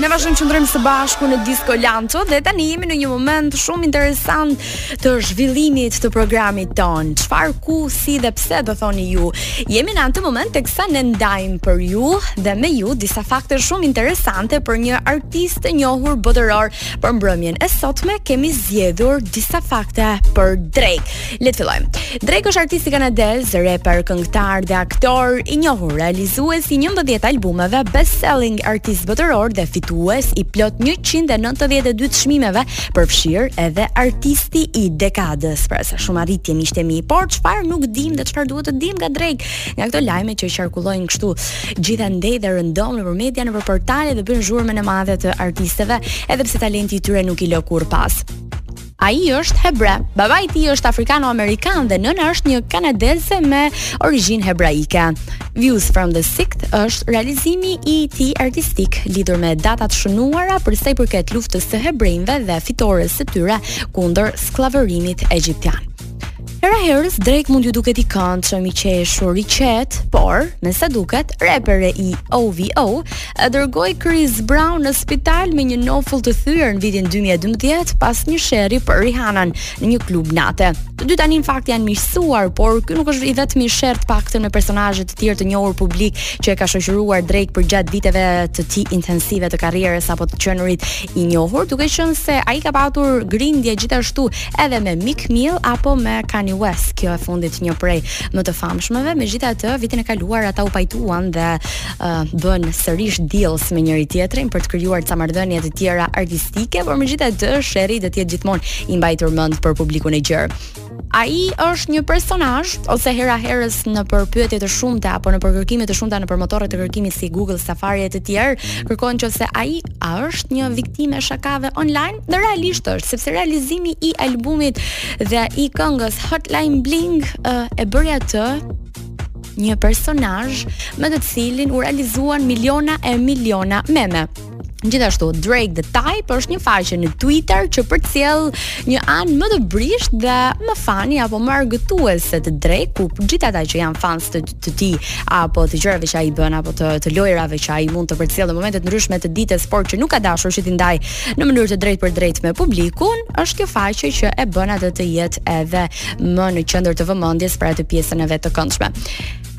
Ne vazhdojmë qëndrojmë së bashku në Disco Lancho dhe tani jemi në një moment shumë interesant të zhvillimit të programit tonë. Çfarë ku si dhe pse do thoni ju? Jemi në atë moment teksa ne ndajmë për ju dhe me ju disa fakte shumë interesante për një artist të njohur botëror. Për mbrëmjen e sotme kemi zgjedhur disa fakte për Drake. Le të fillojmë. Drake është artisti kanadez, reper, këngëtar dhe aktor i njohur, realizues i 11 albumeve, best-selling artist botëror dhe fitues i plot 192 çmimeve, përfshirë edhe artisti i dekadës. Pra sa shumë arritje miqtë mi, por çfarë nuk dimë dhe çfarë duhet të dimë nga Drake, nga këto lajme që qarkullojnë kështu gjithandej dhe rëndom nëpër media, nëpër portale dhe bëjnë zhurmën e madhe të artistëve, edhe pse talenti i tyre nuk i lë kurrë pas. Ai është hebre. Babai i tij është afrikano-amerikan dhe nëna është një kanadeze me origjinë hebraike. Views from the Six është realizimi i tij artistik lidhur me data të shënuara për sa i përket luftës së hebrenjve dhe fitores së tyre kundër skllavërimit egjiptian. Hera herës Drake mund ju duket i këndshëm, i qeshur, i qetë, por me sa duket, reperi i OVO e dërgoi Chris Brown në spital me një nofull të thyer në vitin 2012 pas një sherri për Rihanna në një klub nate. Të dy tani në fakt janë miqësuar, por ky nuk është i vetmi sherr të paktën me personazhe të tjerë të njohur publik që e ka shoqëruar Drake përgjatë viteve të tij intensive të karrierës apo të qenurit i njohur, duke qenë se ai ka patur grindje gjithashtu edhe me Meek Mill apo me Kanye West, kjo e fundit një prej më të famshmeve. Megjithatë, vitin e kaluar ata u pajtuan dhe uh, bënë sërish deals me njëri tjetrin për të krijuar ca marrëdhënie të tjera artistike, por megjithatë sherri do të jetë gjithmonë i mbajtur mend për publikun e gjerë. Ai është një personazh ose hera herës nëpër pyetje të shumta apo nëpër kërkime të shumta nëpër motorë të kërkimit si Google, Safari e të tjerë, kërkojnë nëse ai a është një viktimë e shakave online E realisht është, sepse realizimi i albumit dhe i këngës Hotline Bling uh, e bëri atë një personazh me të cilin u realizuan miliona e miliona meme. Gjithashtu, Drake The Type është një faqe në Twitter që përcjell një anë më të brishtë dhe më funny apo më argëtuese të Drake, ku gjithë ata që janë fans të të tij apo të gjërave që ai bën apo të të lojërave që ai mund të përcjellë në momente të ndryshme të ditës, por që nuk ka dashur që t'i ndajë në mënyrë të drejtpërdrejtë me publikun, është kjo faqe që e bën atë të jetë edhe më në qendër të vëmendjes për atë pjesën e vet të këndshme.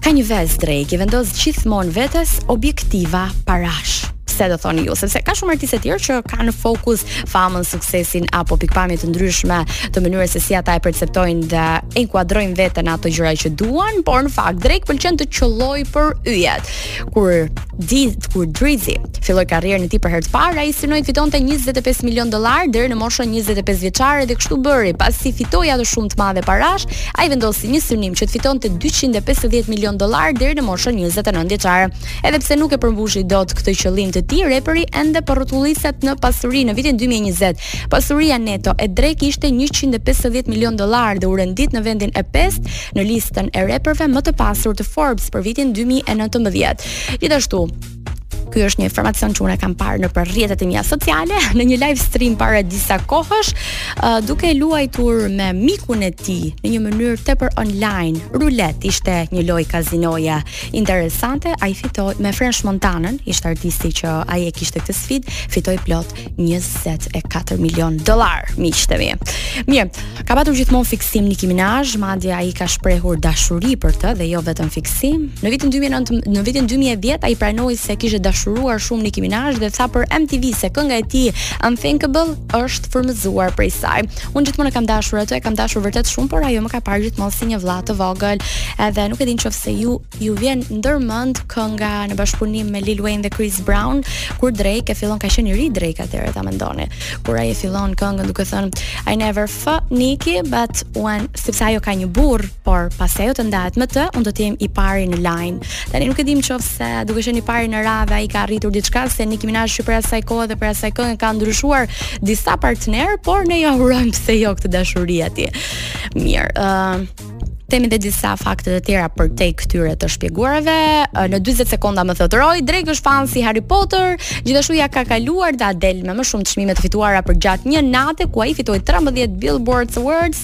Ka një ves Drake, i vendos gjithmonë vetes objektiva parash pse do thoni ju, sepse ka shumë artistë të tjerë që kanë në fokus famën, suksesin apo pikëpamje të ndryshme të mënyrës se si ata e perceptojnë dhe e inkuadrojnë veten ato gjëra që duan, por në fakt Drake pëlqen të qëllojë për yjet. Kur Diz, kur Drizzy filloi karrierën e tij për herë të parë, ai synoi të fitonte 25 milion dollar deri në moshën 25 vjeçare dhe kështu bëri. Pasi fitoi atë shumë të madhe parash, ai vendosi një synim që të fitonte 250 milion dollar deri në moshën 29 vjeçare. Edhe pse nuk e përmbushi dot këtë qëllim të tij, reperi ende po rrokulliset në pasuri në vitin 2020. Pasuria neto e Drake ishte 150 milion dollar dhe u rendit në vendin e pestë në listën e reperëve më të pasur të Forbes për vitin 2019. Gjithashtu, Ky është një informacion që unë e kam parë nëpër rrjetet e mia sociale, në një live stream para disa kohësh, uh, duke luajtur me mikun e tij në një mënyrë tepër online. Rulet ishte një lojë kazinoje. Interesante, ai fitoi me French Montanën, ishte artisti që ai e kishte këtë sfidë, fitoi plot 24 milion dollar, miqtë e mi. Mirë, ka patur gjithmonë fiksim Nicki Minaj, madje ai ka shprehur dashuri për të dhe jo vetëm fiksim. Në vitin 2009, në vitin 2010 ai pranoi se kishte dashuruar shumë Nicki Minaj dhe tha për MTV se kënga e tij Unthinkable është frymëzuar prej saj. Unë gjithmonë e kam dashur atë, e kam dashur vërtet shumë, por ajo më ka parë gjithmonë si një vëlla të vogël. Edhe nuk e di në qoftë se ju vjen ndër mend kënga në bashkëpunim me Lil Wayne dhe Chris Brown, kur Drake e fillon ka qenë i ri Drake atëherë ta mendoni. Kur ai e fillon këngën duke thënë I never fuck Nicki, but when sepse ajo ka një burrë por pasi ajo të ndahet me të, unë do të jem i pari në line. Tani nuk e dim nëse duke qenë i pari në radhë ai ka arritur diçka se Nicki Minaj që prej asaj kohe dhe prej asaj kënge ka ndryshuar disa partnerë, por ne ia urojmë pse jo këtë dashuri atje. Mirë, ë uh, Kemi dhe disa fakte të tjera përtej këtyre të shpjeguarave. Në 20 sekonda më thotë Roy, Drake është fans i Harry Potter, gjithashtu ia ka kaluar dhe Adele me më shumë çmime të fituara përgjatë një nate ku ai fitoi 13 Billboard Awards